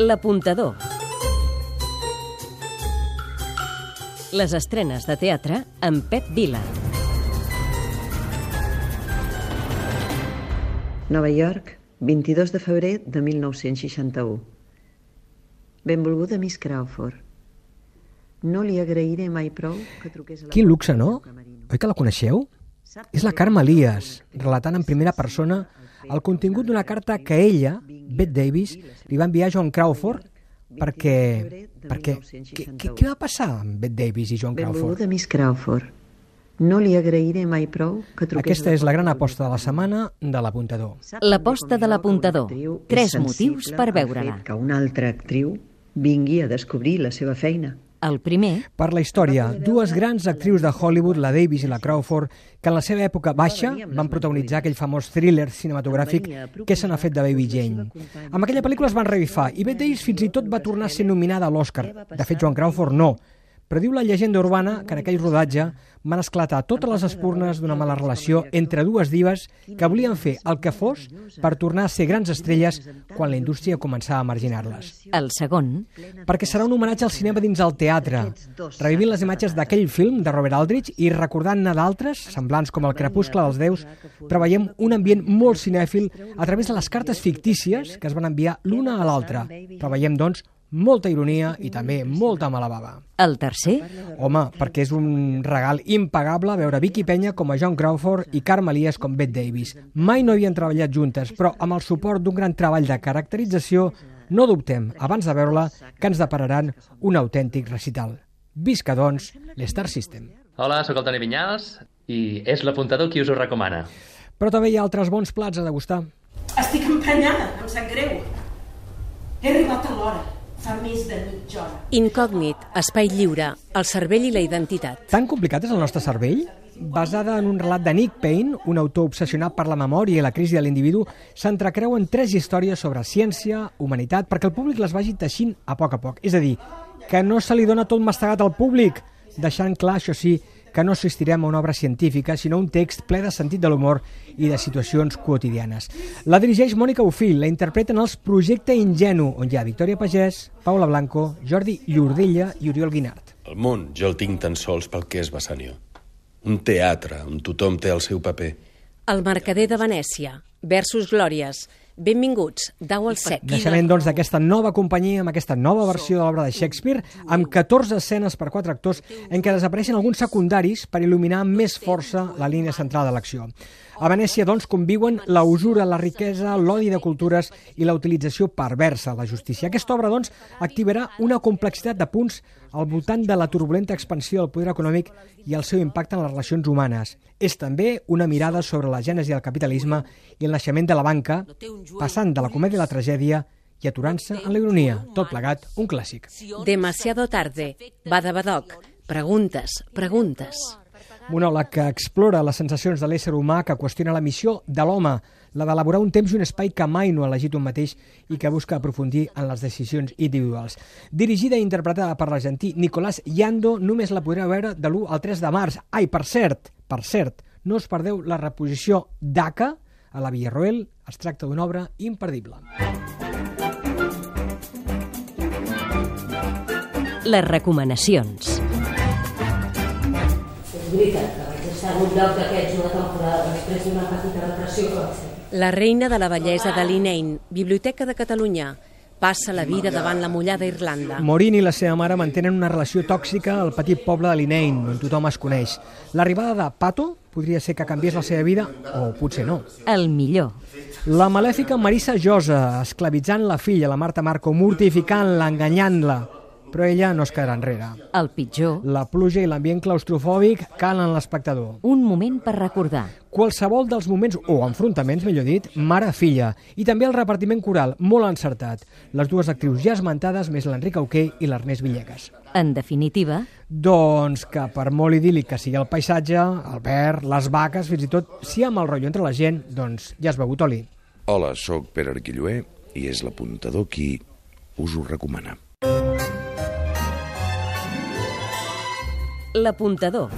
L'apuntador. Les estrenes de teatre amb Pep Vila. Nova York, 22 de febrer de 1961. Benvolguda Miss Crawford. No li agrairé mai prou que truqués a la Quin luxe, no? Oi que la coneixeu? És la Carme Elias, relatant en primera persona el contingut d'una carta que ella, Bette Davis, li va enviar a John Crawford perquè... perquè què, què, va passar amb Bette Davis i John Crawford? Benvolguda Miss Crawford. No li agrairé mai prou que truqués Aquesta és la gran aposta de la setmana de l'apuntador. L'aposta de l'apuntador. Tres motius per veure-la. Que una altra actriu vingui a descobrir la seva feina. El primer, Per la història, dues grans actrius de Hollywood, la Davis i la Crawford, que en la seva època baixa van protagonitzar aquell famós thriller cinematogràfic que se n'ha fet de Baby Jane. Amb aquella pel·lícula es van revifar i Bette Davis fins i tot va tornar a ser nominada a l'Oscar. De fet, Joan Crawford no. Però diu la llegenda urbana que en aquell rodatge van esclatar totes les espurnes d'una mala relació entre dues divas que volien fer el que fos per tornar a ser grans estrelles quan la indústria començava a marginar-les el segon, perquè serà un homenatge al cinema dins el teatre, revivint les imatges d'aquell film de Robert Aldrich i recordant-ne d'altres, semblants com el Crepuscle dels Déus, però veiem un ambient molt cinèfil a través de les cartes fictícies que es van enviar l'una a l'altra. Però veiem, doncs, molta ironia i també molta mala bava. el tercer, Home, perquè és un regal impagable veure Vicky Penya com a John Crawford i Carme Elias com Bette Davis. Mai no havien treballat juntes, però amb el suport d'un gran treball de caracterització, no dubtem, abans de veure-la, que ens depararan un autèntic recital. Visca, doncs, l'Star System. Hola, sóc el Toni Vinyals i és l'apuntador qui us ho recomana. Però també hi ha altres bons plats a degustar. Estic emprenyada, em sap greu. He arribat a l'hora, fa més de mitja hora. incògnit, espai lliure, el cervell i la identitat. Tan complicat és el nostre cervell? Basada en un relat de Nick Payne, un autor obsessionat per la memòria i la crisi de l'individu, s'entrecreuen tres històries sobre ciència, humanitat, perquè el públic les vagi teixint a poc a poc. És a dir, que no se li dona tot mastegat al públic, deixant clar, això sí, que no assistirem a una obra científica, sinó un text ple de sentit de l'humor i de situacions quotidianes. La dirigeix Mònica Ufil, la interpreten els Projecte Ingenu, on hi ha Victòria Pagès, Paula Blanco, Jordi Llordella i Oriol Guinart. El món jo el tinc tan sols pel que és Bassanio. Un teatre on tothom té el seu paper. El mercader de Venècia, versus Glòries. Benvinguts, dau al sec. Naixement, doncs, d'aquesta nova companyia, amb aquesta nova versió de l'obra de Shakespeare, amb 14 escenes per quatre actors, en què desapareixen alguns secundaris per il·luminar amb més força la línia central de l'acció. A Venècia, doncs, conviuen la usura, la riquesa, l'odi de cultures i la utilització perversa de la justícia. Aquesta obra, doncs, activarà una complexitat de punts al voltant de la turbulenta expansió del poder econòmic i el seu impacte en les relacions humanes. És també una mirada sobre la gènesi del capitalisme i el naixement de la banca, passant de la comèdia a la tragèdia i aturant-se en la ironia. Tot plegat, un clàssic. Demasiado tarde, Badabadoc. Preguntes, preguntes. Monòleg que explora les sensacions de l'ésser humà, que qüestiona la missió de l'home, la d'elaborar un temps i un espai que mai no ha elegit un mateix i que busca aprofundir en les decisions individuals. Dirigida i interpretada per l'argentí Nicolás Yando, només la podreu veure de l'1 al 3 de març. Ai, per cert, per cert, no us perdeu la reposició d'Aca a la Villarroel. Es tracta d'una obra imperdible. Les recomanacions. És veritat que vaig estar en un lloc d'aquests una temporada després d'una petita depressió que vaig fer. La reina de la bellesa de l'Inein, Biblioteca de Catalunya, passa la vida davant la mullada Irlanda. Morin i la seva mare mantenen una relació tòxica al petit poble de Linein, on tothom es coneix. L'arribada de Pato podria ser que canviés la seva vida, o potser no. El millor. La malèfica Marisa Josa, esclavitzant la filla, la Marta Marco, mortificant-la, enganyant-la. Però ella no es quedarà enrere. El pitjor. La pluja i l'ambient claustrofòbic calen l'espectador. Un moment per recordar. Qualsevol dels moments, o enfrontaments, millor dit, mare-filla. I també el repartiment coral, molt encertat. Les dues actrius ja esmentades, més l'Enric Auqué i l'Ernest Villegas. En definitiva, Doncs que per molt idíl·lic que sigui el paisatge, el verd, les vaques, fins i tot si hi ha mal rotllo entre la gent, doncs ja has begut oli. Hola, sóc Pere Arquilloé i és l'apuntador qui us ho recomana. L'apuntador.